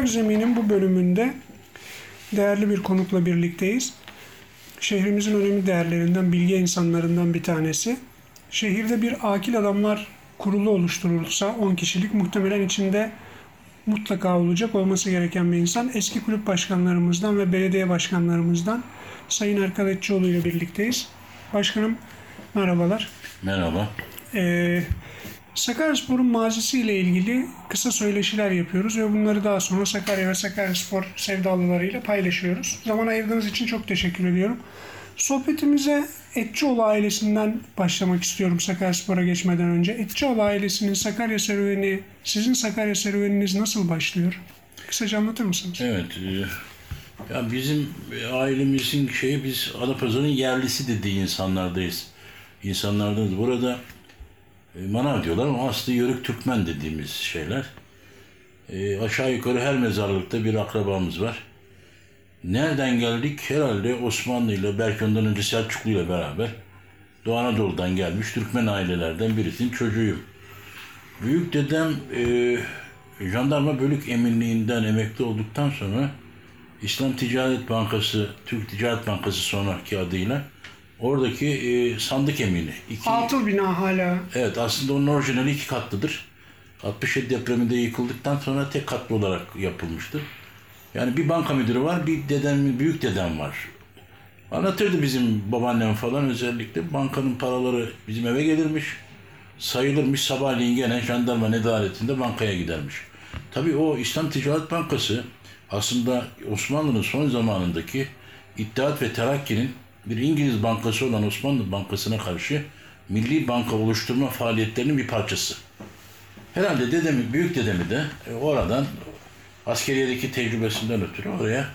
Toprak Zemin'in bu bölümünde değerli bir konukla birlikteyiz. Şehrimizin önemli değerlerinden, bilge insanlarından bir tanesi. Şehirde bir akil adamlar kurulu oluşturulsa 10 kişilik muhtemelen içinde mutlaka olacak olması gereken bir insan. Eski kulüp başkanlarımızdan ve belediye başkanlarımızdan Sayın Erkaletçioğlu ile birlikteyiz. Başkanım merhabalar. Merhaba. Ee, Sakaryaspor'un mazisiyle ilgili kısa söyleşiler yapıyoruz ve bunları daha sonra Sakarya ve Sakaryaspor sevdalılarıyla paylaşıyoruz. Zaman ayırdığınız için çok teşekkür ediyorum. Sohbetimize Etçioğlu ailesinden başlamak istiyorum Sakaryaspor'a geçmeden önce. Etçioğlu ailesinin Sakarya serüveni, sizin Sakarya serüveniniz nasıl başlıyor? Kısaca anlatır mısınız? Evet. e, Ya bizim ailemizin şeyi biz Adapazarı'nın yerlisi dediği insanlardayız. İnsanlardanız. Burada manav diyorlar ama aslında Yörük Türkmen dediğimiz şeyler. E, aşağı yukarı her mezarlıkta bir akrabamız var. Nereden geldik? Herhalde Osmanlı ile belki ondan önce Selçuklu ile beraber Doğu Anadolu'dan gelmiş Türkmen ailelerden birisinin çocuğuyum. Büyük dedem e, jandarma bölük eminliğinden emekli olduktan sonra İslam Ticaret Bankası, Türk Ticaret Bankası sonraki adıyla oradaki e, sandık emini. İki, Atıl bina hala. evet aslında onun orijinali iki katlıdır. 67 depreminde yıkıldıktan sonra tek katlı olarak yapılmıştır. Yani bir banka müdürü var, bir dedem, büyük dedem var. Anlatırdı bizim babaannem falan özellikle bankanın paraları bizim eve gelirmiş. Sayılırmış sabahleyin gene jandarma nedaretinde bankaya gidermiş. Tabii o İslam Ticaret Bankası aslında Osmanlı'nın son zamanındaki İttihat ve Terakki'nin bir İngiliz bankası olan Osmanlı Bankası'na karşı milli banka oluşturma faaliyetlerinin bir parçası. Herhalde dedemi, büyük dedemi de e, oradan askeriyedeki tecrübesinden ötürü oraya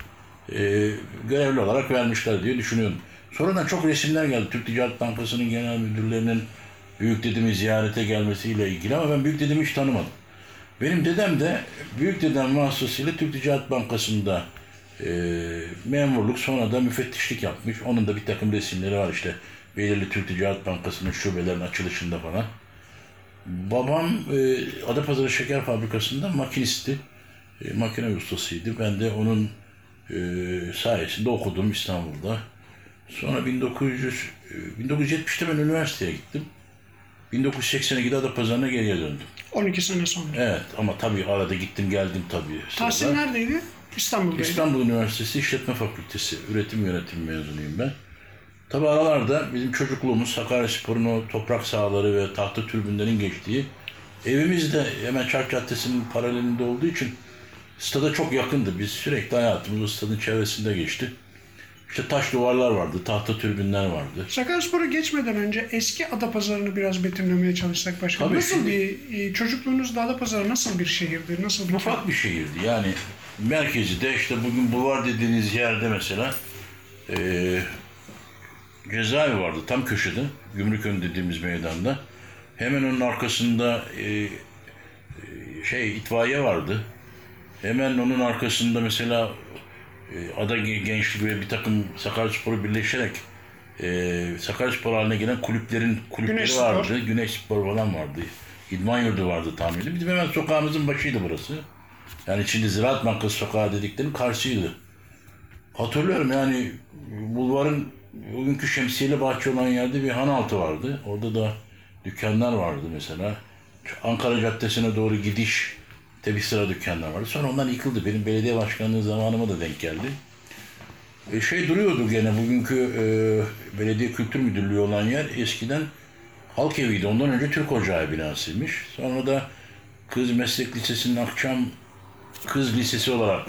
e, görevli olarak vermişler diye düşünüyorum. Sonradan çok resimler geldi. Türk Ticaret Bankası'nın genel müdürlerinin büyük dedemi ziyarete gelmesiyle ilgili ama ben büyük dedemi hiç tanımadım. Benim dedem de büyük dedem vasıtasıyla Türk Ticaret Bankası'nda e, memurluk sonra da müfettişlik yapmış. Onun da bir takım resimleri var işte belirli Türk Ticaret Bankası'nın şubelerinin açılışında falan. Babam e, Adapazarı Şeker Fabrikası'nda makinisti. E, makine ustasıydı. Ben de onun e, sayesinde okudum İstanbul'da. Sonra 1900, e, 1970'te ben üniversiteye gittim. 1982'de Adapazarı'na geriye döndüm. 12 sene sonra. Evet ama tabii arada gittim geldim tabii. Sırada. neredeydi? İstanbul'daydı. İstanbul Üniversitesi İşletme Fakültesi üretim yönetimi mezunuyum ben. Tabii aralarda bizim çocukluğumuz Sakaryaspor'un o toprak sahaları ve tahta türbünlerin geçtiği evimiz de hemen Çark Caddesi'nin paralelinde olduğu için stada çok yakındı. Biz sürekli hayatımız o stadın çevresinde geçti. İşte taş duvarlar vardı, tahta türbünler vardı. Sakaryaspor'a geçmeden önce eski Adapazarı'nı biraz betimlemeye çalışsak. Tabii nasıl şimdi- bir e, çocukluğunuzda Adapazarı nasıl bir şehirdi? Nasıl bir Ufak bir şehirdi yani merkezi de işte bugün bulvar dediğiniz yerde mesela eee cezaevi vardı tam köşede Gümrükön dediğimiz meydanda. Hemen onun arkasında eee, şey itfaiye vardı. Hemen onun arkasında mesela e, Ada Gen- Gençlik ve bir takım Sakaryaspor'u birleşerek e, Sakaryaspor haline gelen kulüplerin kulüpleri Güneş Spor. vardı. Güneş Spor falan vardı. İdman yurdu vardı tahmini. Bizim hemen sokağımızın başıydı burası. Yani şimdi Ziraat Bankası sokağı dediklerinin karşıydı. Hatırlıyorum yani bulvarın bugünkü şemsiyeli bahçe olan yerde bir han altı vardı. Orada da dükkanlar vardı mesela. Ankara Caddesi'ne doğru gidiş bir sıra dükkanlar vardı. Sonra onlar yıkıldı. Benim belediye başkanlığı zamanıma da denk geldi. E, şey duruyordu gene bugünkü e, belediye kültür müdürlüğü olan yer eskiden halk eviydi. Ondan önce Türk Ocağı binasıymış. Sonra da Kız Meslek Lisesi'nin akşam kız lisesi olarak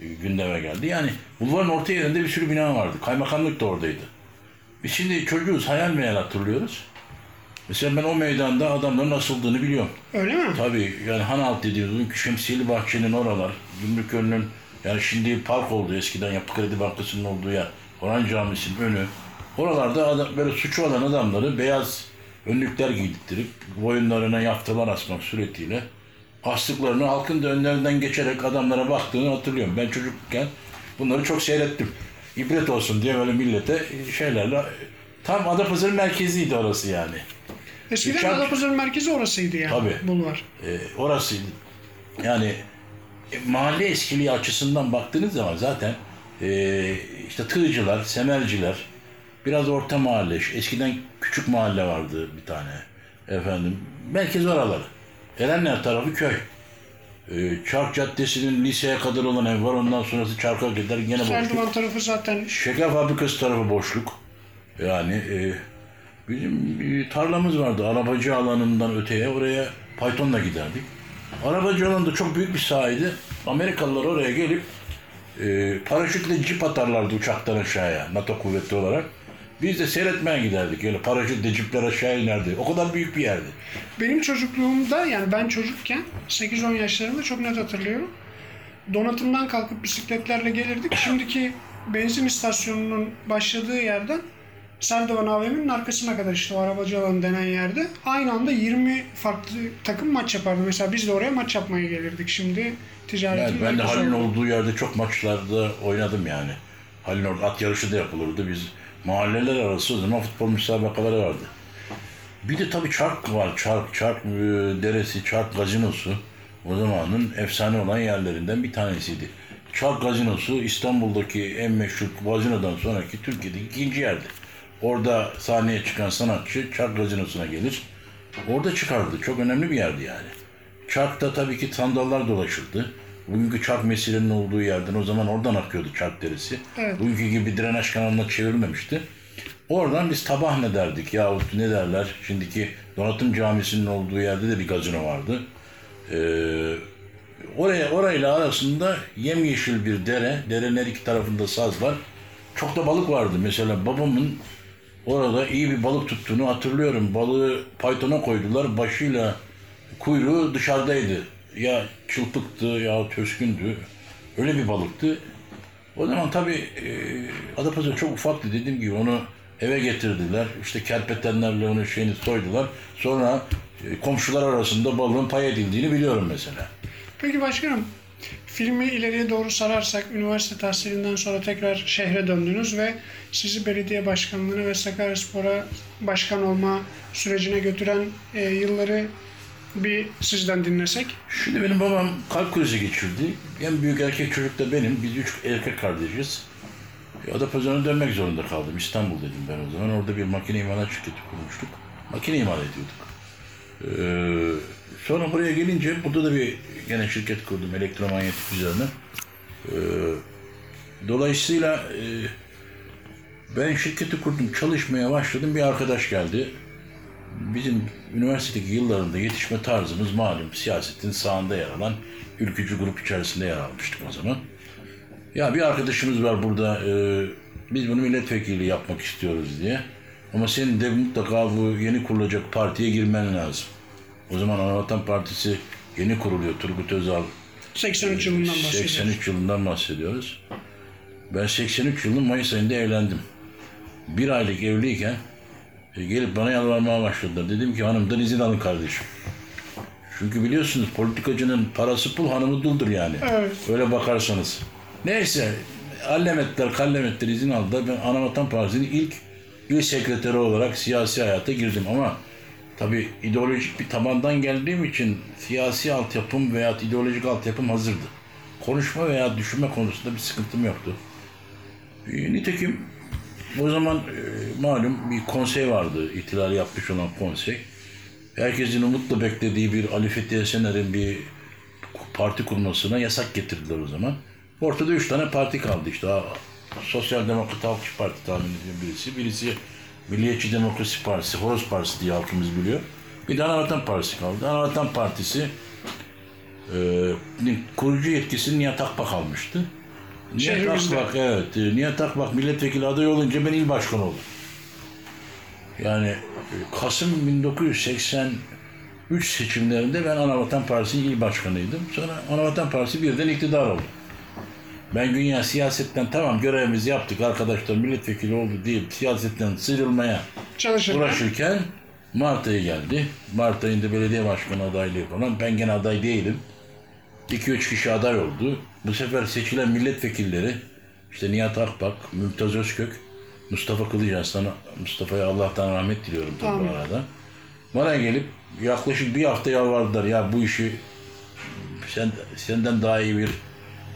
e, gündeme geldi. Yani bulvarın orta yerinde bir sürü bina vardı. Kaymakamlık da oradaydı. Biz şimdi çocuğuz, hayal meyal hatırlıyoruz. Mesela ben o meydanda adamların asıldığını biliyorum. Öyle mi? Tabii yani Hanalt dediğimiz Şemsiyeli Bahçe'nin oralar, Gümrükönü'nün yani şimdi park oldu eskiden Yapı Kredi Bankası'nın olduğu yer. Orhan Camisi'nin önü. Oralarda adam, böyle suçu olan adamları beyaz önlükler giydirttirip boyunlarına yaftalar asmak suretiyle astıklarını halkın da önlerinden geçerek adamlara baktığını hatırlıyorum. Ben çocukken bunları çok seyrettim. İbret olsun diye böyle millete şeylerle tam Adapazarı merkeziydi orası yani. Eskiden Çark- Adapazarı merkezi orasıydı yani. Tabii. Bulvar. e, orasıydı. Yani e, mahalle eskiliği açısından baktığınız zaman zaten e, işte tığcılar, semerciler, biraz orta mahalle, eskiden küçük mahalle vardı bir tane efendim. Merkez oraları. Erenler tarafı köy. E, Çark Caddesi'nin liseye kadar olan ev var. Ondan sonrası Çark'a gider gene boşluk. Serdivan tarafı zaten Şeker fabrikası tarafı boşluk. Yani e, bizim bir tarlamız vardı. Arabacı alanından öteye oraya Python'la giderdik. Arabacı alanında çok büyük bir sahaydı. Amerikalılar oraya gelip e, paraşütle cip atarlardı uçaktan aşağıya NATO kuvvetli olarak. Biz de seyretmeye giderdik. Öyle paraşütle cipler aşağı inerdi. O kadar büyük bir yerdi. Benim çocukluğumda yani ben çocukken 8-10 yaşlarında çok net hatırlıyorum. Donatımdan kalkıp bisikletlerle gelirdik. Şimdiki benzin istasyonunun başladığı yerden Serdivan AVM'nin arkasına kadar işte o arabacı alanı denen yerde aynı anda 20 farklı takım maç yapardı. Mesela biz de oraya maç yapmaya gelirdik. Şimdi ticaretin Evet, ben de Halil'in oldu. olduğu yerde çok maçlarda oynadım yani. Halil'in orada at yarışı da yapılırdı. Biz mahalleler arası o zaman futbol müsabakaları vardı. Bir de tabii çark var. Çark, çark e, deresi, çark gazinosu. O zamanın efsane olan yerlerinden bir tanesiydi. Çark gazinosu İstanbul'daki en meşhur gazinodan sonraki Türkiye'deki ikinci yerdi. Orada sahneye çıkan sanatçı çark gazinosuna gelir. Orada çıkardı. Çok önemli bir yerdi yani. Çark'ta tabii ki sandallar dolaşırdı. Bugünkü çark mesilenin olduğu yerden o zaman oradan akıyordu çark derisi. Evet. Bugünkü gibi drenaj kanalına çevrilmemişti. Oradan biz tabah ne derdik yahut ne derler. Şimdiki Donatım Camisi'nin olduğu yerde de bir gazino vardı. Ee, oraya orayla arasında yemyeşil bir dere. Derenin her iki tarafında saz var. Çok da balık vardı. Mesela babamın orada iyi bir balık tuttuğunu hatırlıyorum. Balığı paytona koydular. Başıyla kuyruğu dışarıdaydı. Ya çılpıktı ya töskündü. Öyle bir balıktı. O zaman tabii e, Adapazarı çok ufaktı dediğim gibi onu eve getirdiler. İşte kerpetenlerle onun şeyini soydular. Sonra e, komşular arasında balığın pay edildiğini biliyorum mesela. Peki başkanım, filmi ileriye doğru sararsak, üniversite tahsilinden sonra tekrar şehre döndünüz ve sizi belediye başkanlığına ve Sakaryaspor'a başkan olma sürecine götüren e, yılları bir sizden dinlesek. Şimdi benim babam kalp krizi geçirdi. En büyük erkek çocuk da benim. Biz üç erkek kardeşiz. Adapazarı'na dönmek zorunda kaldım. İstanbul dedim ben o zaman. Orada bir makine imalat şirketi kurmuştuk. Makine imal ediyorduk. Ee, sonra buraya gelince burada da bir gene şirket kurdum elektromanyetik üzerine. Ee, dolayısıyla e, ben şirketi kurdum, çalışmaya başladım. Bir arkadaş geldi. Bizim üniversitedeki yıllarında yetişme tarzımız malum siyasetin sağında yer alan ülkücü grup içerisinde yer almıştık o zaman. Ya bir arkadaşımız var burada e, biz bunu milletvekili yapmak istiyoruz diye. Ama senin de mutlaka bu yeni kurulacak partiye girmen lazım. O zaman Anavatan Partisi yeni kuruluyor. Turgut Özal 83 yılından bahsediyoruz. 83 yılından bahsediyoruz. Ben 83 yılının Mayıs ayında evlendim. Bir aylık evliyken e, gelip bana yalvarmaya başladılar. Dedim ki hanımdan izin alın kardeşim. Çünkü biliyorsunuz politikacının parası pul hanımı duldur yani. Evet. Öyle bakarsanız. Neyse allem ettiler, kallem ettiler, izin aldılar. Ben Anavatan Partisi'nin ilk il sekreteri olarak siyasi hayata girdim ama tabii ideolojik bir tabandan geldiğim için siyasi altyapım veya ideolojik altyapım hazırdı. Konuşma veya düşünme konusunda bir sıkıntım yoktu. E, nitekim o zaman e, malum bir konsey vardı, ihtilal yapmış olan konsey. Herkesin umutla beklediği bir Ali Fethi Esener'in bir parti kurmasına yasak getirdiler o zaman. Ortada üç tane parti kaldı işte. Sosyal Demokrat Halkçı Parti tahmin ediyorum birisi. Birisi Milliyetçi Demokrasi Partisi, Horoz Partisi diye halkımız biliyor. Bir de Anavatan Partisi kaldı. Anavatan Partisi e, kurucu yetkisini Nihat Akbak almıştı. Nihat Şehrimizde. Akbak, evet. e, Nihat Akbak milletvekili adayı olunca ben il başkanı oldum. Yani Kasım 1983 seçimlerinde ben Anavatan Partisi'nin il başkanıydım. Sonra Anavatan Partisi birden iktidar oldu. Ben dünya siyasetten tamam görevimizi yaptık arkadaşlar milletvekili oldu deyip siyasetten sıyrılmaya Çalışırken uğraşırken Mart ayı geldi. Mart ayında belediye başkanı adaylığı falan. Ben gene aday değilim. 2-3 kişi aday oldu. Bu sefer seçilen milletvekilleri işte Nihat Akbak, Mümtaz Özkök, Mustafa Kılıçarslan, Mustafa'ya Allah'tan rahmet diliyorum tabii bu Amin. arada. Bana gelip yaklaşık bir hafta yalvardılar ya bu işi sen senden daha iyi bir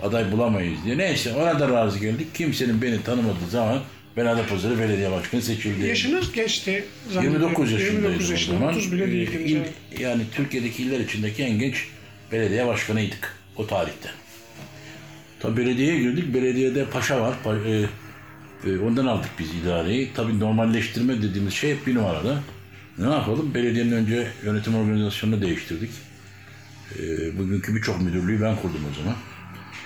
aday bulamayız diye. Neyse ona da razı geldik. Kimsenin beni tanımadığı zaman ben Adapazarı Belediye Başkanı seçildi. Yaşınız geçti. zannediyorum. 29 yaşındaydım 29 o yaşında. zaman. 30 bile Ee, değildiniz. il- evet. yani Türkiye'deki iller içindeki en genç belediye başkanıydık o tarihte. Tabii belediyeye girdik. Belediyede paşa var. Pa- e, e, ondan aldık biz idareyi. Tabii normalleştirme dediğimiz şey hep bir numarada. Ne yapalım? Belediyenin önce yönetim organizasyonunu değiştirdik. E, bugünkü birçok müdürlüğü ben kurdum o zaman.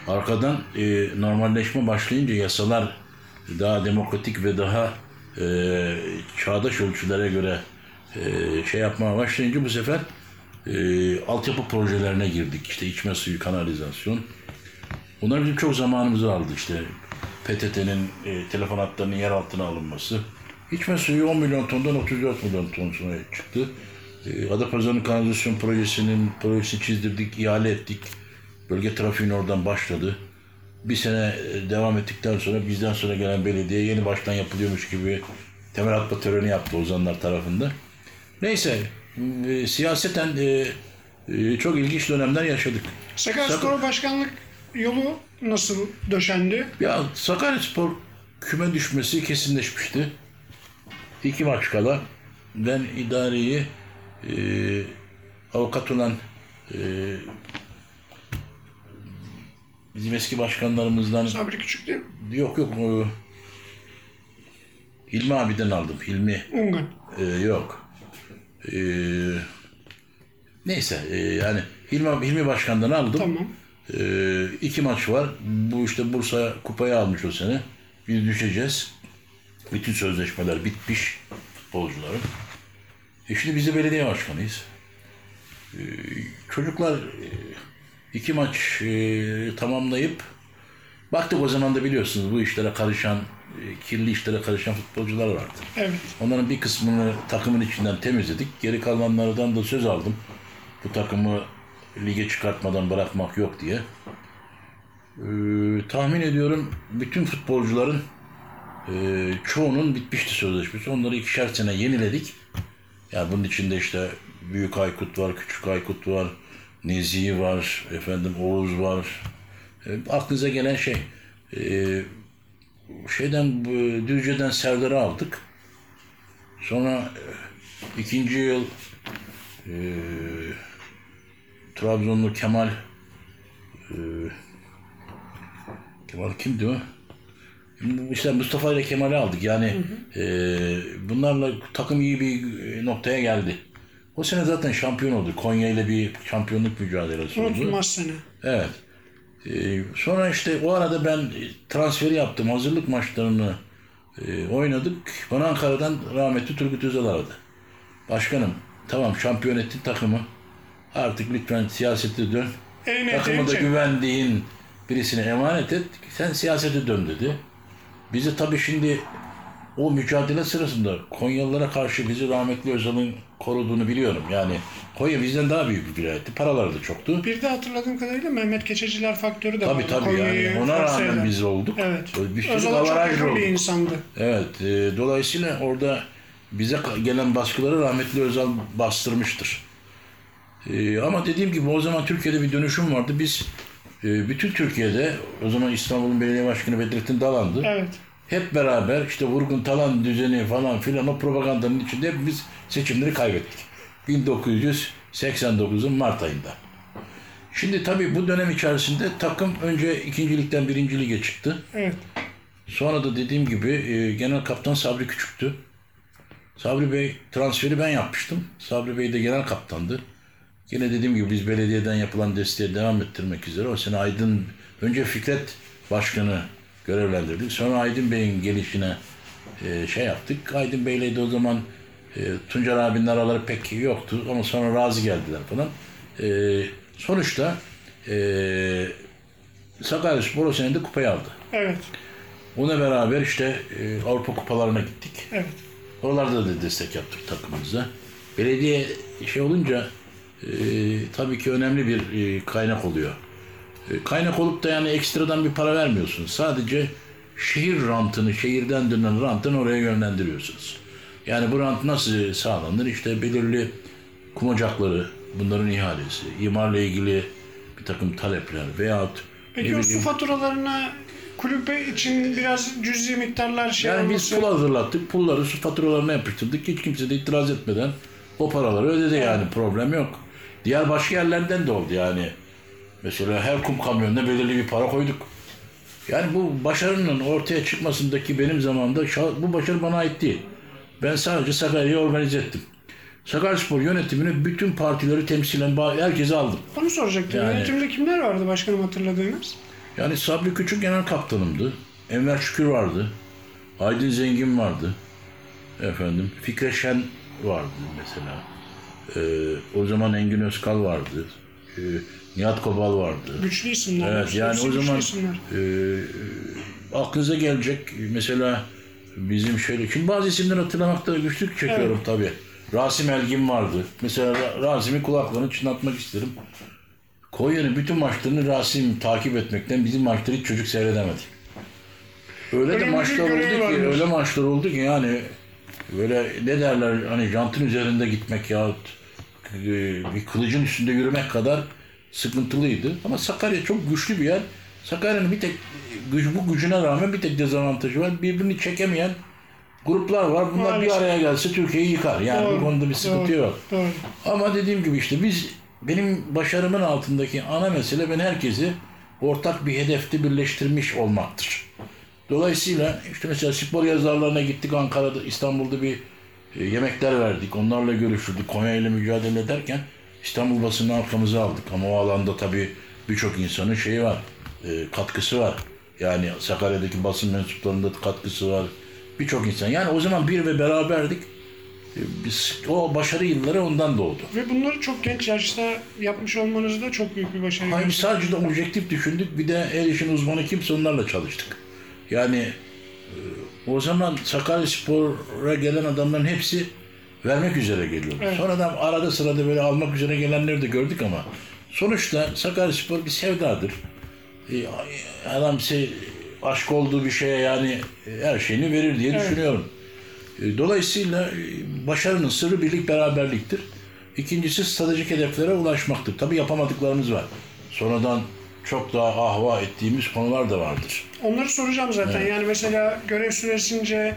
Arkadan e, normalleşme başlayınca yasalar daha demokratik ve daha e, çağdaş ölçülere göre e, şey yapmaya başlayınca bu sefer e, altyapı projelerine girdik. İşte içme suyu, kanalizasyon. Bunlar bizim çok zamanımızı aldı işte. PTT'nin e, telefon hatlarının yer altına alınması. İçme suyu 10 milyon tondan 34 milyon tonsuna çıktı. E, Adapazarı'nın kanalizasyon projesinin projesini çizdirdik, ihale ettik. Bölge trafiğin oradan başladı. Bir sene e, devam ettikten sonra bizden sonra gelen belediye yeni baştan yapılıyormuş gibi temel atma töreni yaptı Ozanlar tarafında. Neyse e, siyaseten e, e, çok ilginç dönemler yaşadık. Sakaryaspor Başkanlık yolu nasıl döşendi? Ya Sakaryaspor küme düşmesi kesinleşmişti. İki maç kala ben idareyi e, avukat olan e, bizim eski başkanlarımızdan Sabri Küçük değil mi? yok yok Hilmi abiden aldım. Hilmi Ungan. e, yok. E, neyse e, yani Hilmi, Hilmi Başkan'dan aldım. Tamam. Ee, iki maç var. Bu işte Bursa kupayı almış o sene. Biz düşeceğiz. Bütün sözleşmeler bitmiş futbolcuların. E şimdi biz de belediye başkanıyız. Ee, çocuklar e, iki maç e, tamamlayıp baktık o zaman da biliyorsunuz bu işlere karışan, e, kirli işlere karışan futbolcular vardı. Evet. Onların bir kısmını takımın içinden temizledik. Geri kalanlardan da söz aldım. Bu takımı lige çıkartmadan bırakmak yok diye. Ee, tahmin ediyorum bütün futbolcuların e, çoğunun bitmişti sözleşmesi. Onları ikişer sene yeniledik. Yani bunun içinde işte Büyük Aykut var, Küçük Aykut var, Nezihi var, efendim Oğuz var. E, aklınıza gelen şey. E, şeyden Düzce'den Serdar'ı aldık. Sonra e, ikinci yıl e, Trabzonlu Kemal e, Kemal kimdi o? İşte Mustafa ile Kemal'i aldık. Yani e, bunlarla takım iyi bir noktaya geldi. O sene zaten şampiyon oldu. Konya ile bir şampiyonluk mücadelesi oldu. Unutulmaz sene. Evet. Ee, sonra işte o arada ben transferi yaptım. Hazırlık maçlarını e, oynadık. Bana Ankara'dan rahmetli Turgut Özal aradı. Başkanım tamam şampiyon ettin takımı. Artık lütfen siyasete dön. En Takımı da güvendiğin birisine emanet et. Sen siyasete dön dedi. Bizi tabii şimdi o mücadele sırasında Konyalılara karşı bizi rahmetli Özal'ın koruduğunu biliyorum. Yani Konya bizden daha büyük bir vilayetti. Paraları da çoktu. Bir de hatırladığım kadarıyla Mehmet Keçeciler faktörü de Tabii vardı. tabii Konya'yı yani ona rağmen eden. biz olduk. Evet. Bir sürü Özal'a çok yakın bir olduk. insandı. Evet. e, dolayısıyla orada bize gelen baskıları rahmetli Özal bastırmıştır. E, ama dediğim gibi o zaman Türkiye'de bir dönüşüm vardı. Biz e, bütün Türkiye'de o zaman İstanbul'un belediye başkanı Bedrettin Dalan'dı. Evet. Hep beraber işte vurgun talan düzeni falan filan o propagandanın içinde hepimiz seçimleri kaybettik. 1989'un Mart ayında. Şimdi tabii bu dönem içerisinde takım önce ikincilikten birinci lige çıktı. Evet. Sonra da dediğim gibi e, genel kaptan Sabri Küçük'tü. Sabri Bey transferi ben yapmıştım. Sabri Bey de genel kaptandı. Yine dediğim gibi biz belediyeden yapılan desteğe devam ettirmek üzere o sene Aydın önce Fikret Başkanı görevlendirdik. Sonra Aydın Bey'in gelişine e, şey yaptık. Aydın Bey'le de o zaman e, Tuncer abinin araları pek yoktu ama sonra razı geldiler falan. E, sonuçta e, Sakaryaspor o sene de kupayı aldı. Evet. Ona beraber işte e, Avrupa kupalarına gittik. Evet. Oralarda da destek yaptık takımımıza. Belediye şey olunca e, tabii ki önemli bir e, kaynak oluyor. Kaynak olup da yani ekstradan bir para vermiyorsunuz. Sadece şehir rantını, şehirden dönen rantını oraya yönlendiriyorsunuz. Yani bu rant nasıl sağlanır? İşte belirli kum ocakları, bunların ihalesi, imarla ilgili bir takım talepler veyahut Peki o su faturalarına kulübe için biraz cüzi miktarlar şey yani biz pul hazırlattık. Pulları su faturalarına yapıştırdık. Hiç kimse de itiraz etmeden o paraları ödedi yani problem yok. Diğer başka yerlerden de oldu yani. Mesela her kum kamyonuna belirli bir para koyduk. Yani bu başarının ortaya çıkmasındaki benim zamanımda bu başarı bana ait değil. Ben sadece Sakarya'yı organize ettim. Sakaryaspor yönetimini bütün partileri temsilen herkese aldım. Onu soracaktım. Yani- Yönetimde kimler vardı başkanım hatırladığınız? Yani Sabri Küçük genel kaptanımdı. Enver Şükür vardı. Aydın Zengin vardı. Efendim Fikre Şen vardı mesela. Ee, o zaman Engin Özkal vardı. Ee, Nihat Kobal vardı. Güçlü isimler. Evet Hepsi yani o güçlü zaman isimler. e, aklınıza gelecek mesela bizim şöyle şimdi bazı isimleri hatırlamakta güçlük çekiyorum tabii. Rasim Elgin vardı. Mesela Ra- Rasim'in kulaklarını çınlatmak isterim. Konya'nın bütün maçlarını Rasim takip etmekten bizim maçları hiç çocuk seyredemedi. Öyle de Öyle bir maçlar oldu ki, varmış. öyle maçlar oldu ki yani böyle ne derler hani jantın üzerinde gitmek yahut e, bir kılıcın üstünde yürümek kadar sıkıntılıydı. Ama Sakarya çok güçlü bir yer. Sakarya'nın bir tek güç, bu gücüne rağmen bir tek dezavantajı var. Birbirini çekemeyen gruplar var. Bunlar Maalesef. bir araya gelse Türkiye'yi yıkar. Yani Doğru, bu konuda bir sıkıntı doğru, yok. Doğru. Ama dediğim gibi işte biz benim başarımın altındaki ana mesele ben herkesi ortak bir hedefte birleştirmiş olmaktır. Dolayısıyla işte mesela spor yazarlarına gittik Ankara'da, İstanbul'da bir e, yemekler verdik. Onlarla görüşürdük. Konya ile mücadele ederken İstanbul basını arkamıza aldık. Ama o alanda tabii birçok insanın şeyi var, e, katkısı var. Yani Sakarya'daki basın mensuplarında katkısı var. Birçok insan. Yani o zaman bir ve beraberdik. E, Biz, o başarı yılları ondan doğdu. Ve bunları çok genç yaşta yapmış olmanız da çok büyük bir başarı. Hayır sadece de objektif düşündük. Bir de el işin uzmanı kimse onlarla çalıştık. Yani e, o zaman Sakaryaspor'a gelen adamların hepsi vermek üzere geliyor. Evet. Sonradan arada sırada böyle almak üzere gelenleri de gördük ama sonuçta Sakaryaspor bir sevdadır. E, Adam şey, aşk olduğu bir şeye yani e, her şeyini verir diye düşünüyorum. E, Dolayısıyla başarının sırrı birlik beraberliktir. İkincisi stratejik hedeflere ulaşmaktır. Tabii yapamadıklarımız var. Sonradan çok daha ahva ettiğimiz konular da vardır. Onları soracağım zaten. Yani mesela görev süresince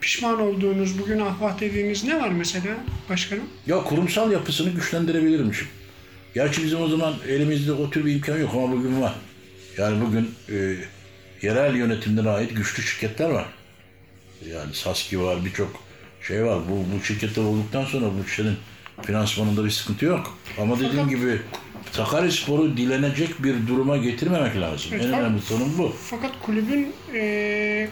pişman olduğunuz, bugün ahvah dediğiniz ne var mesela başkanım? Ya kurumsal yapısını güçlendirebilirmişim. Gerçi bizim o zaman elimizde o tür bir imkan yok ama bugün var. Yani bugün e, yerel yönetimlere ait güçlü şirketler var. Yani Saski var, birçok şey var. Bu, bu şirketler olduktan sonra bu işlerin finansmanında bir sıkıntı yok. Ama dediğim Fakat- gibi Sakaryaspor'u dilenecek bir duruma getirmemek lazım. Evet, en fakat- önemli sorun bu. Fakat kulübün eee,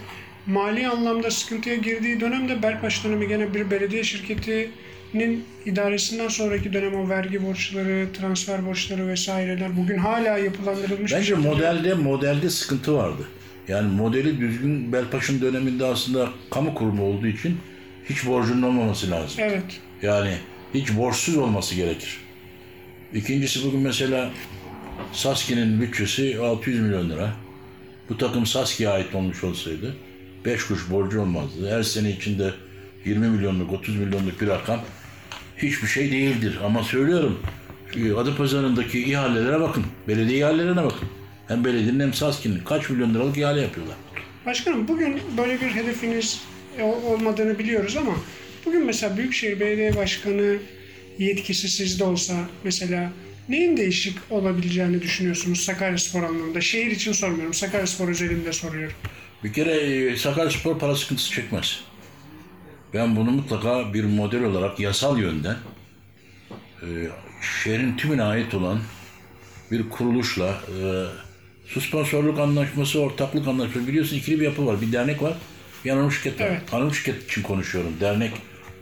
mali anlamda sıkıntıya girdiği dönemde Belpaş dönemi gene bir belediye şirketinin idaresinden sonraki dönem o vergi borçları, transfer borçları vesaireler bugün hala yapılandırılmış bir Bence şekilde- modelde modelde sıkıntı vardı. Yani modeli düzgün Belpaş'ın döneminde aslında kamu kurumu olduğu için hiç borcunun olmaması lazım. Evet. Yani hiç borçsuz olması gerekir. İkincisi bugün mesela Saski'nin bütçesi 600 milyon lira. Bu takım Saski'ye ait olmuş olsaydı 5 kuruş borcu olmazdı. Her sene içinde 20 milyonluk, 30 milyonluk bir rakam hiçbir şey değildir. Ama söylüyorum e, Adapazarı'ndaki ihalelere bakın. Belediye ihalelerine bakın. Hem belediyenin hem Saski'nin kaç milyon liralık ihale yapıyorlar. Başkanım bugün böyle bir hedefiniz olmadığını biliyoruz ama bugün mesela Büyükşehir Belediye Başkanı yetkisi sizde olsa mesela neyin değişik olabileceğini düşünüyorsunuz Sakaryaspor anlamında? Şehir için sormuyorum, Sakaryaspor özelinde soruyorum. Bir kere e, Sakaryaspor para sıkıntısı çekmez. Ben bunu mutlaka bir model olarak yasal yönden e, şehrin tümüne ait olan bir kuruluşla e, su sponsorluk anlaşması, ortaklık anlaşması biliyorsun ikili bir yapı var. Bir dernek var, bir anonim şirket var. Evet. Anonim şirket için konuşuyorum. Dernek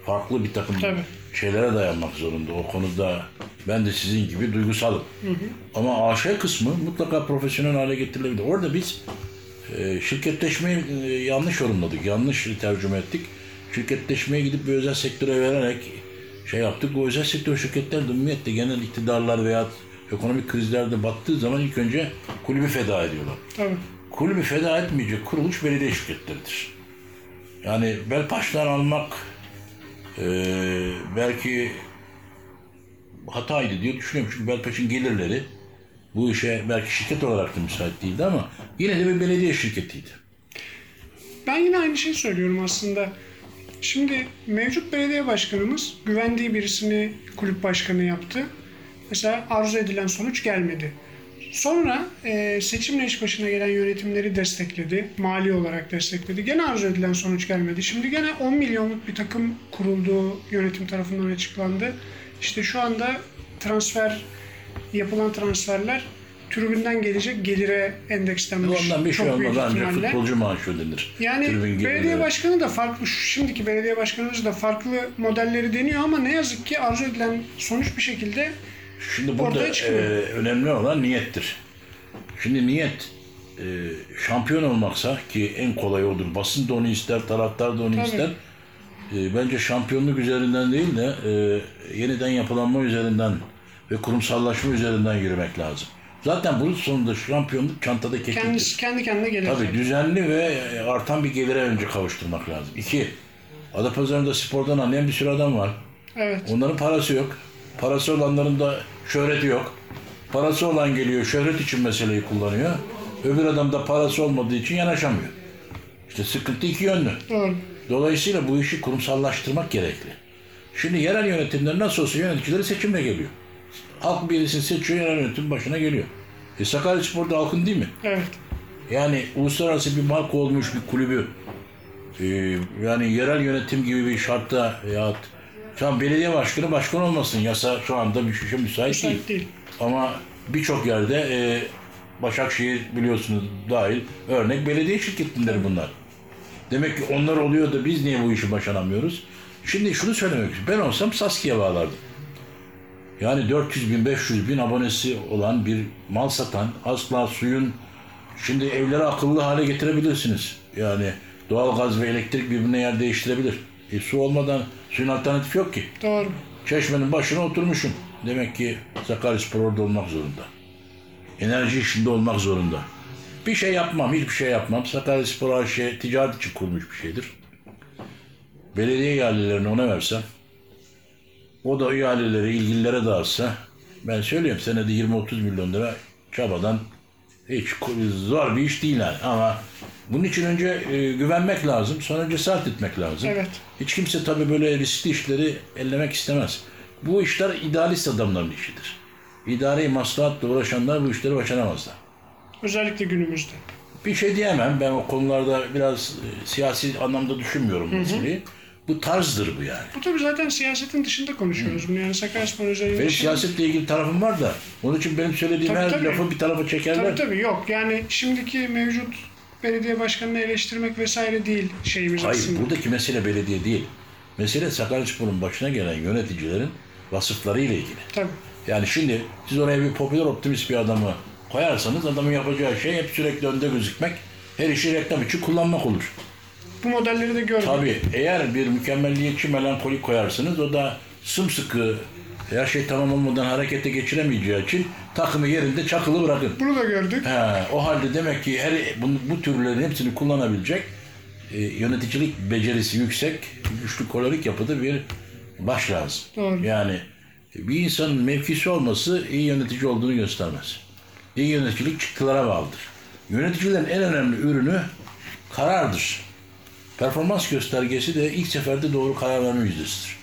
farklı bir takım Tabii. şeylere dayanmak zorunda. O konuda ben de sizin gibi duygusalım. Ama AŞ kısmı mutlaka profesyonel hale getirilebilir. Orada biz e, şirketleşmeyi e, yanlış yorumladık, yanlış tercüme ettik. Şirketleşmeye gidip bir özel sektöre vererek şey yaptık. O özel sektör şirketler de ümumiyetle genel iktidarlar veya ekonomik krizlerde battığı zaman ilk önce kulübü feda ediyorlar. Tabii. Kulübü feda etmeyecek kuruluş belediye şirketleridir. Yani Belpaş'tan almak e, belki hataydı diye düşünüyorum. Çünkü Belpaş'ın gelirleri Bu işe belki şirket olarak da müsait değildi ama yine de bir belediye şirketiydi. Ben yine aynı şeyi söylüyorum aslında. Şimdi mevcut belediye başkanımız güvendiği birisini kulüp başkanı yaptı. Mesela arzu edilen sonuç gelmedi. Sonra e, seçimle iş başına gelen yönetimleri destekledi. Mali olarak destekledi. Gene arzu edilen sonuç gelmedi. Şimdi gene 10 milyonluk bir takım kurulduğu yönetim tarafından açıklandı. İşte şu anda transfer yapılan transferler tribünden gelecek gelire endekslenmiş. Ondan bir şey olmaz ancak futbolcu maaşı ödenir. Yani Tribün belediye başkanı da farklı, şimdiki belediye başkanımız da farklı modelleri deniyor ama ne yazık ki arzu edilen sonuç bir şekilde Şimdi burada e, önemli olan niyettir. Şimdi niyet e, şampiyon olmaksa ki en kolay odur. Basın da onu ister, taraftar da onu Tabii. ister. E, bence şampiyonluk üzerinden değil de e, yeniden yapılanma üzerinden ve kurumsallaşma üzerinden yürümek lazım. Zaten bunun sonunda şampiyonluk çantada kekiktir. kendisi kendi kendine gelir. Tabii düzenli ve artan bir gelire önce kavuşturmak lazım. İki, Adapazarı'nda spordan anlayan bir sürü adam var. Evet. Onların parası yok. Parası olanların da şöhreti yok. Parası olan geliyor, şöhret için meseleyi kullanıyor. Öbür adam da parası olmadığı için yanaşamıyor. İşte sıkıntı iki yönlü. Doğru. Dolayısıyla bu işi kurumsallaştırmak gerekli. Şimdi yerel yönetimler nasıl olsa yöneticileri seçimle geliyor. Halk birisini seçiyor, yerel yönetim başına geliyor. E Sakaryaspor'da halkın değil mi? Evet. Yani uluslararası bir marka olmuş bir kulübü e, yani yerel yönetim gibi bir şartta ya şu an belediye başkanı başkan olmasın yasa şu anda bir şey müsait değil. Müsait değil. Ama birçok yerde e, Başakşehir biliyorsunuz dahil örnek belediye şirketindedir bunlar. Demek ki onlar oluyor da biz niye bu işi başaramıyoruz? Şimdi şunu söylemek istiyorum. Ben olsam Saski'ye bağlardım. Yani 400 bin, 500 bin abonesi olan bir mal satan, asla suyun, şimdi evleri akıllı hale getirebilirsiniz. Yani doğalgaz ve elektrik birbirine yer değiştirebilir. E, su olmadan suyun alternatifi yok ki. Doğru. Çeşmenin başına oturmuşum. Demek ki Sakaryaspor orada olmak zorunda. Enerji işinde olmak zorunda. Bir şey yapmam, hiçbir şey yapmam. Sakaryaspor AŞ ticaret için kurmuş bir şeydir. Belediye ihalelerini ona versem, o da ihaleleri ilgililere dağıtsa, ben söylüyorum senede 20-30 milyon lira çabadan hiç zor bir iş değil yani. Ama bunun için önce e, güvenmek lazım, sonra cesaret etmek lazım. Evet. Hiç kimse tabii böyle riskli işleri ellemek istemez. Bu işler idealist adamların işidir. İdari maslahatla uğraşanlar bu işleri başaramazlar. Özellikle günümüzde. Bir şey diyemem. Ben o konularda biraz e, siyasi anlamda düşünmüyorum meseleyi. Bu tarzdır bu yani. Bu tabii zaten siyasetin dışında konuşuyoruz bunu. Yani Sakaryaspor özelinde. Benim siyasetle ilgili tarafım var da onun için benim söylediğim Tabii, her tabii. lafı bir tarafa çekerler. Tabii tabii yok. Yani şimdiki mevcut belediye başkanını eleştirmek vesaire değil şeyimiz Hayır, aslında. buradaki mesele belediye değil. Mesele Sakaryaspor'un başına gelen yöneticilerin vasıflarıyla ilgili. Tabii. Yani şimdi siz oraya bir popüler optimist bir adamı koyarsanız adamın yapacağı şey hep sürekli önde gözükmek, her işi reklam için kullanmak olur. Bu modelleri de gördük. Tabii eğer bir mükemmelliyetçi melankolik koyarsınız o da sımsıkı her şey tamam olmadan harekete geçiremeyeceği için takımı yerinde çakılı bırakın. Bunu da gördük. He, o halde demek ki her bu, bu türlerin hepsini kullanabilecek e, yöneticilik becerisi yüksek, güçlü kolorik yapıda bir baş lazım. Doğru. Yani bir insanın mevkisi olması iyi yönetici olduğunu göstermez. İyi yöneticilik çıktılara bağlıdır. Yöneticilerin en önemli ürünü karardır. Performans göstergesi de ilk seferde doğru karar verme yüzdesidir.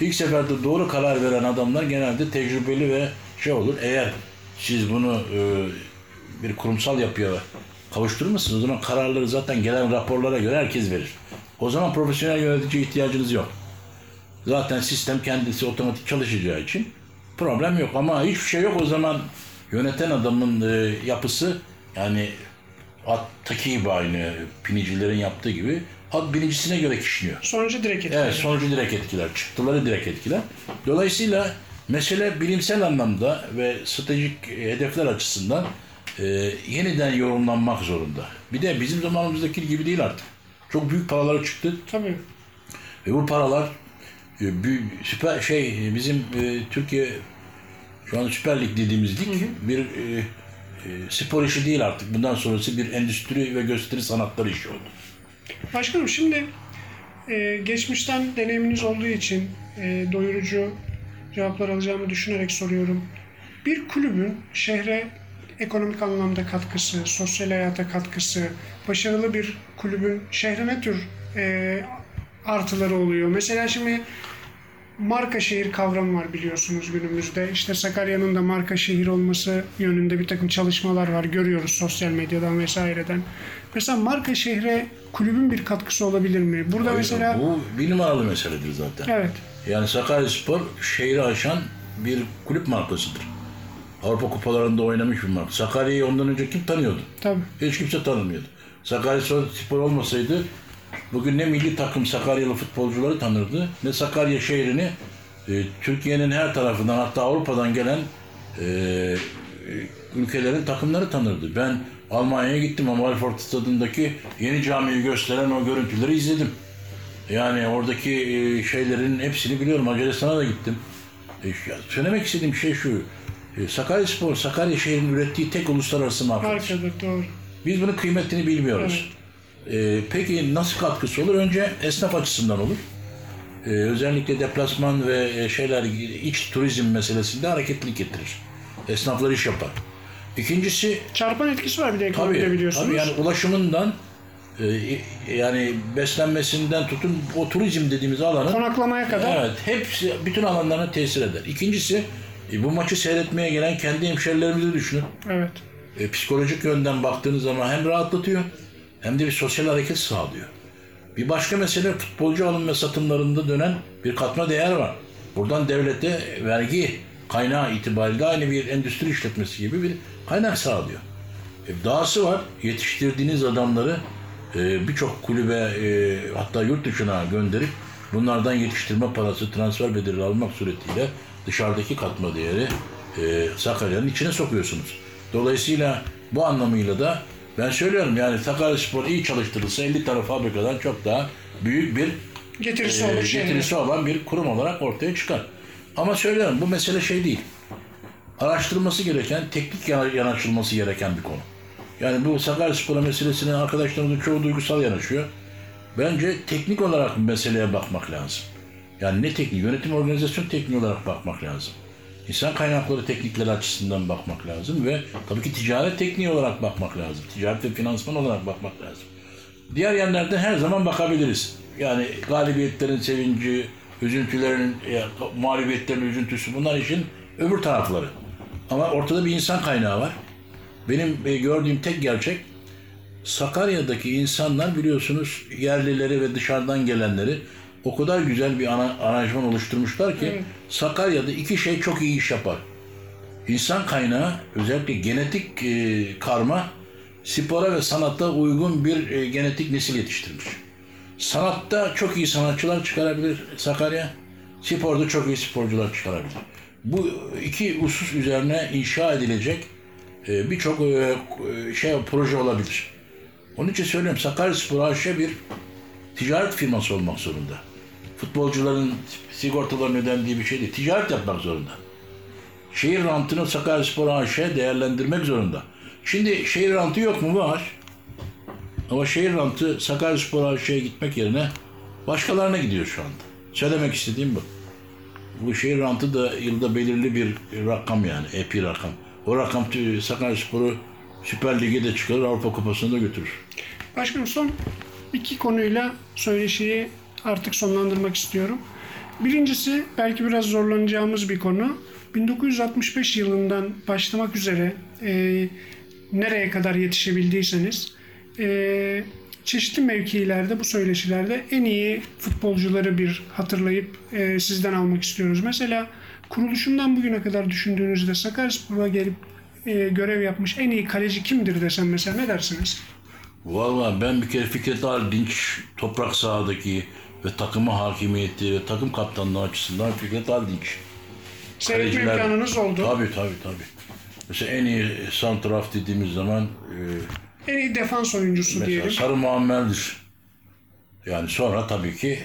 İlk seferde doğru karar veren adamlar genelde tecrübeli ve şey olur. Eğer siz bunu e, bir kurumsal yapıya kavuşturmuşsunuz o zaman kararları zaten gelen raporlara göre herkes verir. O zaman profesyonel yönetici ihtiyacınız yok. Zaten sistem kendisi otomatik çalışacağı için problem yok. Ama hiçbir şey yok o zaman yöneten adamın e, yapısı yani attaki gibi aynı binicilerin yaptığı gibi at binicisine göre kişniyor. Sonucu direkt etkiler. Evet sonucu direkt etkiler, çıktıları direkt etkiler. Dolayısıyla mesele bilimsel anlamda ve stratejik e, hedefler açısından e, yeniden yorumlanmak zorunda. Bir de bizim zamanımızdaki gibi değil artık. Çok büyük paralar çıktı Tabii. ve bu paralar e, bü- süper şey bizim e, Türkiye şu an Süper Lig dediğimiz lig bir e, e, spor işi değil artık. Bundan sonrası bir endüstri ve gösteri sanatları işi oldu. Başkanım şimdi e, geçmişten deneyiminiz olduğu için e, doyurucu cevaplar alacağımı düşünerek soruyorum. Bir kulübün şehre ekonomik anlamda katkısı, sosyal hayata katkısı, başarılı bir kulübün şehre ne tür e, artıları oluyor? Mesela şimdi marka şehir kavramı var biliyorsunuz günümüzde. İşte Sakarya'nın da marka şehir olması yönünde bir takım çalışmalar var. Görüyoruz sosyal medyadan vesaireden. Mesela marka şehre kulübün bir katkısı olabilir mi? Burada mesela Bu bir numaralı meseledir zaten. evet Yani Sakaryaspor şehri aşan bir kulüp markasıdır. Avrupa kupalarında oynamış bir marka. Sakarya'yı ondan önce kim tanıyordu? tabii Hiç kimse tanımıyordu. Sakaryaspor olmasaydı bugün ne milli takım Sakaryalı futbolcuları tanırdı ne Sakarya şehrini e, Türkiye'nin her tarafından hatta Avrupa'dan gelen e, e, ülkelerin takımları tanırdı. Ben Almanya'ya gittim Amalfort stadındaki yeni camiyi gösteren o görüntüleri izledim. Yani oradaki e, şeylerin hepsini biliyorum. Macaristan'a da gittim. E, söylemek istediğim şey şu. E, Sakaryaspor, Sakarya şehrinin ürettiği tek uluslararası markadır. markadır doğru. Biz bunun kıymetini bilmiyoruz. Ee, peki nasıl katkısı olur? Önce esnaf açısından olur. Ee, özellikle deplasman ve şeyler iç turizm meselesinde hareketlilik getirir. Esnaflar iş yapar. İkincisi Çarpan etkisi var bir de ekonomide tabii, biliyorsunuz. tabii yani ulaşımından e, yani beslenmesinden tutun o turizm dediğimiz alanın Konaklamaya kadar Evet, hepsi bütün alanlarına tesir eder. İkincisi, e, bu maçı seyretmeye gelen kendi hemşerilerimizi düşünün. evet. E, psikolojik yönden baktığınız zaman hem rahatlatıyor hem de bir sosyal hareket sağlıyor. Bir başka mesele futbolcu alım ve satımlarında dönen bir katma değer var. Buradan devlete vergi kaynağı itibariyle aynı bir endüstri işletmesi gibi bir kaynak sağlıyor. E, dahası var, yetiştirdiğiniz adamları e, birçok kulübe e, hatta yurt dışına gönderip bunlardan yetiştirme parası, transfer bedeli almak suretiyle dışarıdaki katma değeri e, Sakarya'nın içine sokuyorsunuz. Dolayısıyla bu anlamıyla da ben söylüyorum yani Sakaryaspor iyi çalıştırılsa 50 tane fabrikadan çok daha büyük bir Getirisi e, getirisi olan bir kurum olarak ortaya çıkar. Ama söylüyorum bu mesele şey değil. Araştırılması gereken, teknik yana- yanaşılması gereken bir konu. Yani bu Sakaryaspor meselesine arkadaşlarımızın çoğu duygusal yanaşıyor. Bence teknik olarak meseleye bakmak lazım. Yani ne teknik, yönetim organizasyon tekniği olarak bakmak lazım. İnsan kaynakları teknikleri açısından bakmak lazım ve tabii ki ticaret tekniği olarak bakmak lazım. Ticaret ve finansman olarak bakmak lazım. Diğer yerlerden her zaman bakabiliriz. Yani galibiyetlerin sevinci, üzüntülerin, ya, mağlubiyetlerin üzüntüsü bunlar için öbür tarafları. Ama ortada bir insan kaynağı var. Benim e, gördüğüm tek gerçek Sakarya'daki insanlar biliyorsunuz yerlileri ve dışarıdan gelenleri o kadar güzel bir ana, aranjman oluşturmuşlar ki Sakarya'da iki şey çok iyi iş yapar. İnsan kaynağı özellikle genetik e, karma spora ve sanatta uygun bir e, genetik nesil yetiştirmiş. Sanatta çok iyi sanatçılar çıkarabilir Sakarya. Sporda çok iyi sporcular çıkarabilir. Bu iki husus üzerine inşa edilecek e, birçok e, şey proje olabilir. Onun için söylüyorum Sakaryaspor AŞ bir ticaret firması olmak zorunda. Futbolcuların sigortalarının ödendiği bir şey değil. Ticaret yapmak zorunda. Şehir rantını Sakaryaspor AŞ değerlendirmek zorunda. Şimdi şehir rantı yok mu? Var. Ama şehir rantı Sakaryaspor AŞ'ye gitmek yerine başkalarına gidiyor şu anda. Söylemek istediğim bu. Bu şehir rantı da yılda belirli bir rakam yani. Epi rakam. O rakam Sakaryaspor'u Süper Lig'e de çıkarır, Avrupa Kupası'na da götürür. Başkanım son iki konuyla söyleşiyi artık sonlandırmak istiyorum. Birincisi belki biraz zorlanacağımız bir konu. 1965 yılından başlamak üzere e, nereye kadar yetişebildiyseniz e, çeşitli mevkilerde bu söyleşilerde en iyi futbolcuları bir hatırlayıp e, sizden almak istiyoruz. Mesela kuruluşundan bugüne kadar düşündüğünüzde Sakaryaspor'a gelip e, görev yapmış en iyi kaleci kimdir desem mesela ne dersiniz? Vallahi ben bir kere Fikret Aldinç toprak sahadaki ve takıma hakimiyeti ve takım kaptanlığı açısından Fikret Aldinç. Seyretme imkanınız oldu. Tabii tabii tabii. Mesela en iyi santraf dediğimiz zaman e, En iyi defans oyuncusu mesela diyelim. Sarı Muammer'dir. Yani sonra tabii ki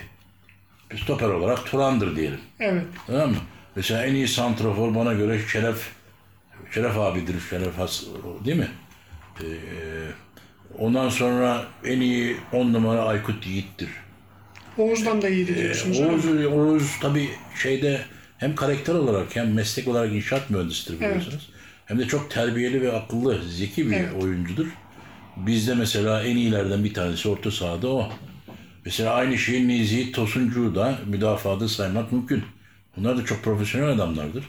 stoper olarak Turan'dır diyelim. Evet. Tamam mı? Mesela en iyi santrafor bana göre Şeref Şeref abidir. Şeref Has, değil mi? Ee, ondan sonra en iyi on numara Aykut Yiğit'tir. Oğuz'dan da iyiydi diyorsunuz. Oğuz, Oğuz tabii şeyde hem karakter olarak hem meslek olarak inşaat mühendisidir biliyorsunuz. Hem de çok terbiyeli ve akıllı, zeki bir Evet. oyuncudur. Bizde mesela en iyilerden bir tanesi orta sahada o. Mesela aynı şeyi Nizi, Tosuncu'yu da müdafada saymak mümkün. Bunlar da çok profesyonel adamlardır.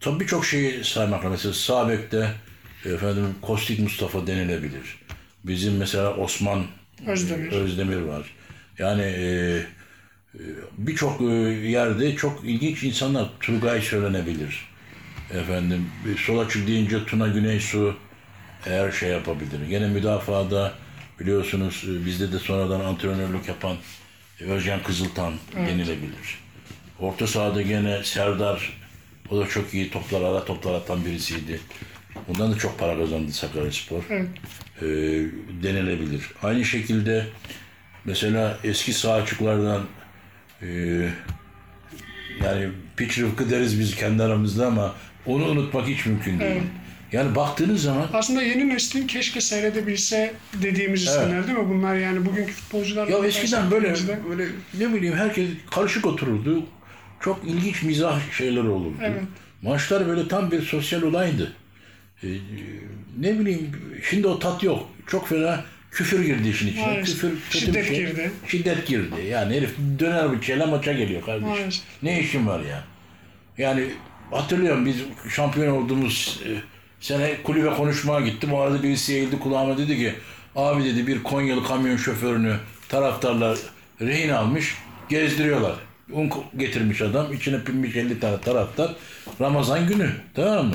Tabii birçok şeyi saymakla mesela sağ bekte efendim Kostik Mustafa denilebilir. Bizim mesela Osman Özdemir. Özdemir var. Yani e, e, birçok e, yerde çok ilginç insanlar Turgay söylenebilir. Efendim bir sol açık deyince Tuna Güneysu eğer şey yapabilir. Gene müdafada biliyorsunuz e, bizde de sonradan antrenörlük yapan Özcan Kızıltan denilebilir. Orta sahada gene Serdar o da çok iyi toplar ara toplar atan birisiydi. Bundan da çok para kazandı Sakaryaspor Evet. e, denilebilir. Aynı şekilde mesela eski sağ açıklardan e, yani piç rıfkı deriz biz kendi aramızda ama onu unutmak hiç mümkün değil. Evet. Yani baktığınız zaman Aslında yeni neslin keşke seyredebilse dediğimiz isimler değil mi? Bunlar yani bugünkü futbolcular. ya eskiden böyle baktığımızda- böyle ne bileyim herkes karışık otururdu. Çok ilginç mizah şeyler olurdu. Evet. Maçlar böyle tam bir sosyal olaydı. E, ne bileyim şimdi o tat yok. Çok fena küfür girdi işin içine. Maalesef. Küfür kötü Şiddet şey. girdi. Şiddet girdi. Yani herif döner bıçağıyla maça geliyor kardeşim. Maalesef. Ne işin var ya? Yani hatırlıyorum biz şampiyon olduğumuz e, sene kulübe konuşmaya gittim. O arada birisi eğildi kulağıma dedi ki abi dedi bir Konyalı kamyon şoförünü taraftarlar rehin almış gezdiriyorlar. Un getirmiş adam. içine pinmiş 50 tane taraftar. Ramazan günü. Tamam mı?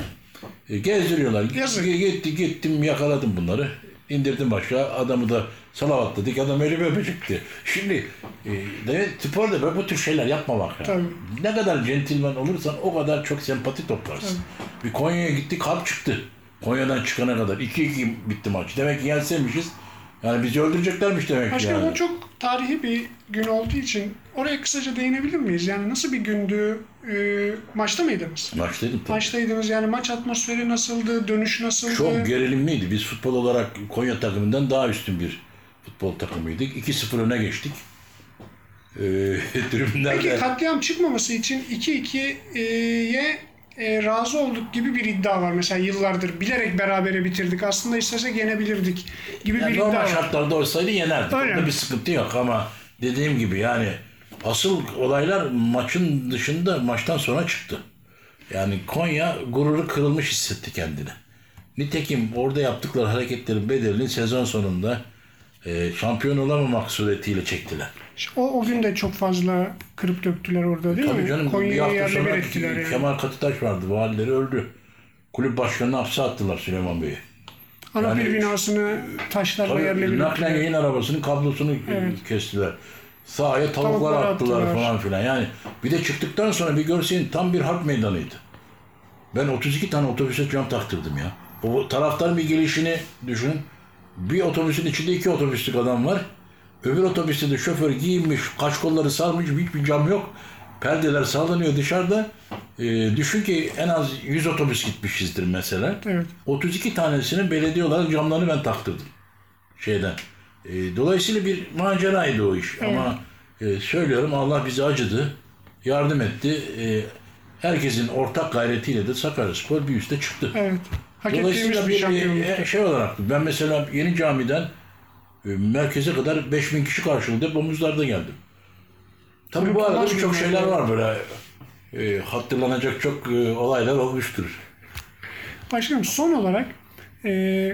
E, gezdiriyorlar. Yazık. Gitti gittim yakaladım bunları. İndirdim aşağı. Adamı da salavatladık. Adam elimi öpecekti. Şimdi e, de, sporda böyle bu tür şeyler yapmamak lazım. Ne kadar centilmen olursan o kadar çok sempati toplarsın. Bir Konya'ya gittik harp çıktı. Konya'dan çıkana kadar. 2-2 bitti maç. Demek ki yenseymişiz. Yani bizi öldüreceklermiş demek ki Başkanım yani. o çok tarihi bir gün olduğu için oraya kısaca değinebilir miyiz? Yani nasıl bir gündü? Ee, maçta mıydınız? Maçtaydım tabii. Maçtaydınız yani maç atmosferi nasıldı? Dönüş nasıldı? Çok gerilimliydi. Biz futbol olarak Konya takımından daha üstün bir futbol takımıydık. 2-0 öne geçtik. Tribünlerde... Peki katliam çıkmaması için 2-2'ye e, razı olduk gibi bir iddia var. Mesela yıllardır bilerek berabere bitirdik. Aslında istesek yenebilirdik gibi Yani bir iddia normal var. şartlarda olsaydı yenerdik. Öyle Onda bir sıkıntı yok ama dediğim gibi yani asıl olaylar maçın dışında maçtan sonra çıktı. Yani Konya gururu kırılmış hissetti kendini. Nitekim orada yaptıkları hareketlerin bedelini sezon sonunda e, şampiyon olamamak suretiyle çektiler. O, o gün de çok fazla kırıp döktüler orada değil Tabii mi? canım bir Konya'yı hafta yerle bir sonra ettiler yani. Kemal Katıtaş vardı. Valileri öldü. Kulüp başkanını hapse attılar Süleyman Bey'i. Ana bir yani- binasını taşlarla yerle Tabii bir naklen yayın arabasının kablosunu kestiler. Sahaya tavuklar Tavukları attılar, attılar. falan filan. Yani bir de çıktıktan sonra bir görseyin tam bir harp meydanıydı. Ben 32 tane otobüse cam taktırdım ya. O taraftar bir gelişini düşünün. Bir otobüsün içinde iki otobüslük adam var. Öbür otobüste de şoför giyinmiş, kaş kolları sarmış, hiçbir cam yok. Perdeler sallanıyor dışarıda. Ee, düşün ki en az 100 otobüs gitmişizdir mesela. Evet. 32 tanesinin belediye olarak camlarını ben taktırdım. Şeyden. E, dolayısıyla bir maceraydı o iş. Ama e, söylüyorum Allah bize acıdı. Yardım etti. E, herkesin ortak gayretiyle de Sakaryaspor bir üste çıktı. Evet. Hak Dolayısıyla bir bir şampiyonluktu. e, şey olarak ben mesela yeni camiden e, merkeze kadar 5000 kişi karşıladı. Hep omuzlarda geldim. Tabii bu arada günler şeyler var böyle e, hatırlanacak çok e, olaylar olmuştur. Başkanım son olarak e,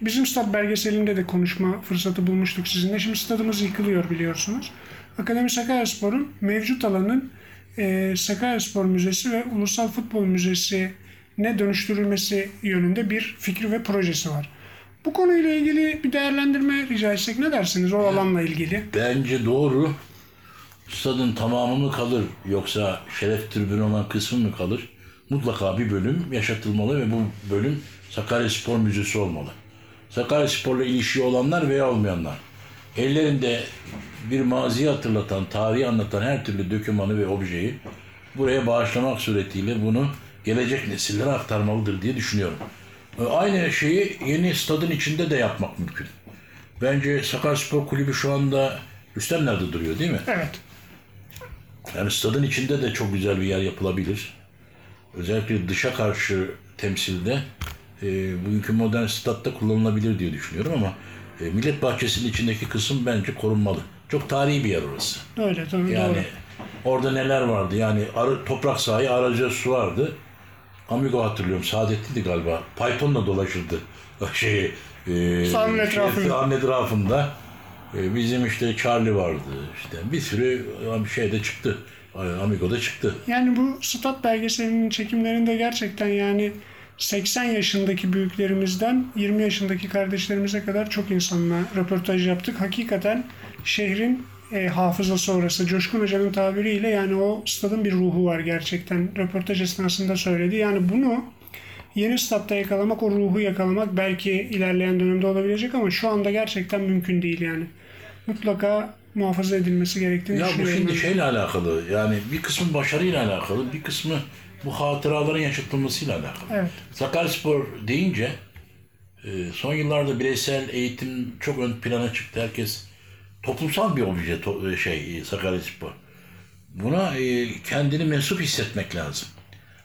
bizim stat belgeselinde de konuşma fırsatı bulmuştuk sizinle. Şimdi stadımız yıkılıyor biliyorsunuz. Akademi Sakaryaspor'un mevcut alanın e, Sakaryaspor Müzesi ve Ulusal Futbol Müzesi ne dönüştürülmesi yönünde bir fikri ve projesi var. Bu konuyla ilgili bir değerlendirme rica etsek ne dersiniz o alanla ilgili? Bence doğru. Stadın tamamı mı kalır yoksa şeref tribünü olan kısmı mı kalır? Mutlaka bir bölüm yaşatılmalı ve bu bölüm Sakaryaspor Müzesi olmalı. Sakaryaspor'la ilişki olanlar veya olmayanlar. Ellerinde bir maziyi hatırlatan, tarihi anlatan her türlü dokümanı ve objeyi buraya bağışlamak suretiyle bunu gelecek nesillere aktarmalıdır diye düşünüyorum. E, Aynı şeyi yeni stadın içinde de yapmak mümkün. Bence Sakaryaspor Kulübü şu anda Rüstemler'de duruyor değil mi? Evet. Yani stadın içinde de çok güzel bir yer yapılabilir. özellikle dışa karşı temsilde e, bugünkü modern statta kullanılabilir diye düşünüyorum ama e, Millet Bahçesi'nin içindeki kısım bence korunmalı. Çok tarihi bir yer orası. Öyle tabii Yani doğru. orada neler vardı? Yani arı, toprak sahayı araca su vardı. Amigo hatırlıyorum. Saadetli'ydi galiba. Python'la dolaşırdı. Şey, e, Sahanın etrafında. sahanın etrafında. E, bizim işte Charlie vardı. işte bir sürü şey de çıktı. Amigo da çıktı. Yani bu stat belgeselinin çekimlerinde gerçekten yani 80 yaşındaki büyüklerimizden 20 yaşındaki kardeşlerimize kadar çok insanla röportaj yaptık. Hakikaten şehrin e, hafızası orası. Coşkun Hoca'nın tabiriyle yani o stadın bir ruhu var gerçekten. Röportaj esnasında söyledi. Yani bunu yeni statta yakalamak, o ruhu yakalamak belki ilerleyen dönemde olabilecek ama şu anda gerçekten mümkün değil yani. Mutlaka muhafaza edilmesi gerektiğini Ya bu düşünüyorum. şimdi ben. şeyle alakalı. Yani bir kısmı başarıyla alakalı, bir kısmı bu hatıraların yaşatılmasıyla alakalı. Evet. Sakaryaspor deyince e, son yıllarda bireysel eğitim çok ön plana çıktı. Herkes toplumsal bir obje to- e, şey e, Sakaryaspor. Buna e, kendini mensup hissetmek lazım.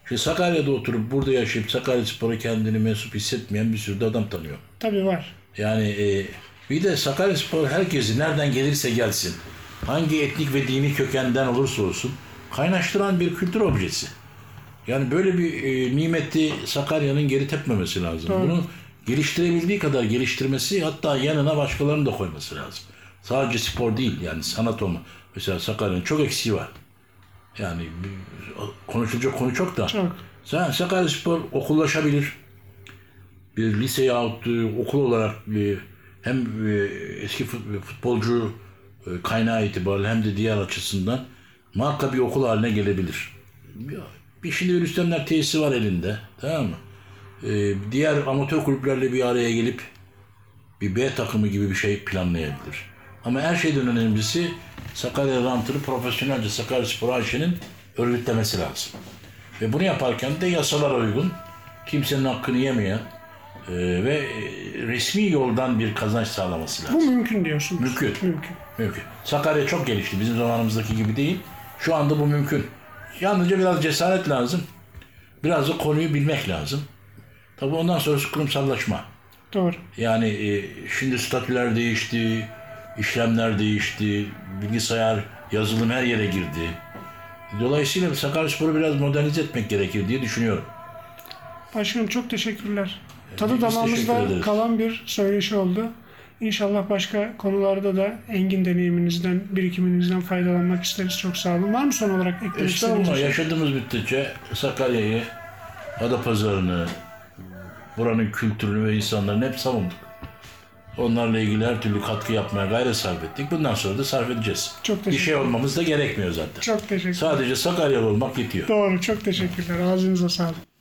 Şimdi Sakarya'da oturup burada yaşayıp Sakaryaspor'a kendini mensup hissetmeyen bir sürü de adam tanıyor. Tabii var. Yani e, bir de Sakaryaspor herkesi nereden gelirse gelsin, hangi etnik ve dini kökenden olursa olsun kaynaştıran bir kültür objesi. Yani böyle bir e, nimeti Sakarya'nın geri tepmemesi lazım. Doğru. Bunu geliştirebildiği kadar geliştirmesi hatta yanına başkalarını da koyması lazım. Sadece spor değil yani sanat olma. Mesela Sakarya'nın çok eksiği var. Yani bir- konuşulacak konu çok da. Çok. Sen Sakaryaspor okullaşabilir. Bir lise yahut e, okul olarak bir, hem e, eski fut- futbolcu e, kaynağı itibariyle hem de diğer açısından marka bir okul haline gelebilir. Bir, bir şimdi Rüstemler tesisi var elinde. Tamam mı? E, diğer amatör kulüplerle bir araya gelip bir B takımı gibi bir şey planlayabilir. Ama her şeyden önemlisi Sakarya Rantır'ı profesyonelce Sakaryaspor AŞ'nin örgütlemesi lazım. Ve bunu yaparken de yasalara uygun, kimsenin hakkını yemeyen e, ve e, resmi yoldan bir kazanç sağlaması lazım. Bu mümkün diyorsunuz. Mümkün. Mümkün. Mümkün. Sakarya çok gelişti. Bizim zamanımızdaki gibi değil. Şu anda bu mümkün. Yalnızca biraz cesaret lazım. Biraz da konuyu bilmek lazım. Tabii ondan sonrası kurumsallaşma. Doğru. Yani e, şimdi statüler değişti, işlemler değişti, bilgisayar, yazılım her yere girdi. Dolayısıyla Sakaryaspor'u biraz modernize etmek gerekir diye düşünüyorum. Başkanım çok teşekkürler. Tadı biz damağımızda kalan bir söyleşi oldu. İnşallah başka konularda da engin deneyiminizden, birikiminizden faydalanmak isteriz. Çok sağ olun. Var mı son olarak eklemek istediğiniz şey? yaşadığımız müddetçe Sakarya'yı, Adapazarı'nı, buranın kültürünü ve insanlarını hep savunduk. Onlarla ilgili her türlü katkı yapmaya gayret sarf ettik. Bundan sonra da sarf edeceğiz. Çok Bir teşekkür şey olmamız da gerekmiyor zaten. Çok teşekkür Sadece Sakaryalı olmak yetiyor. Doğru. Çok teşekkürler. Ağzınıza sağlık.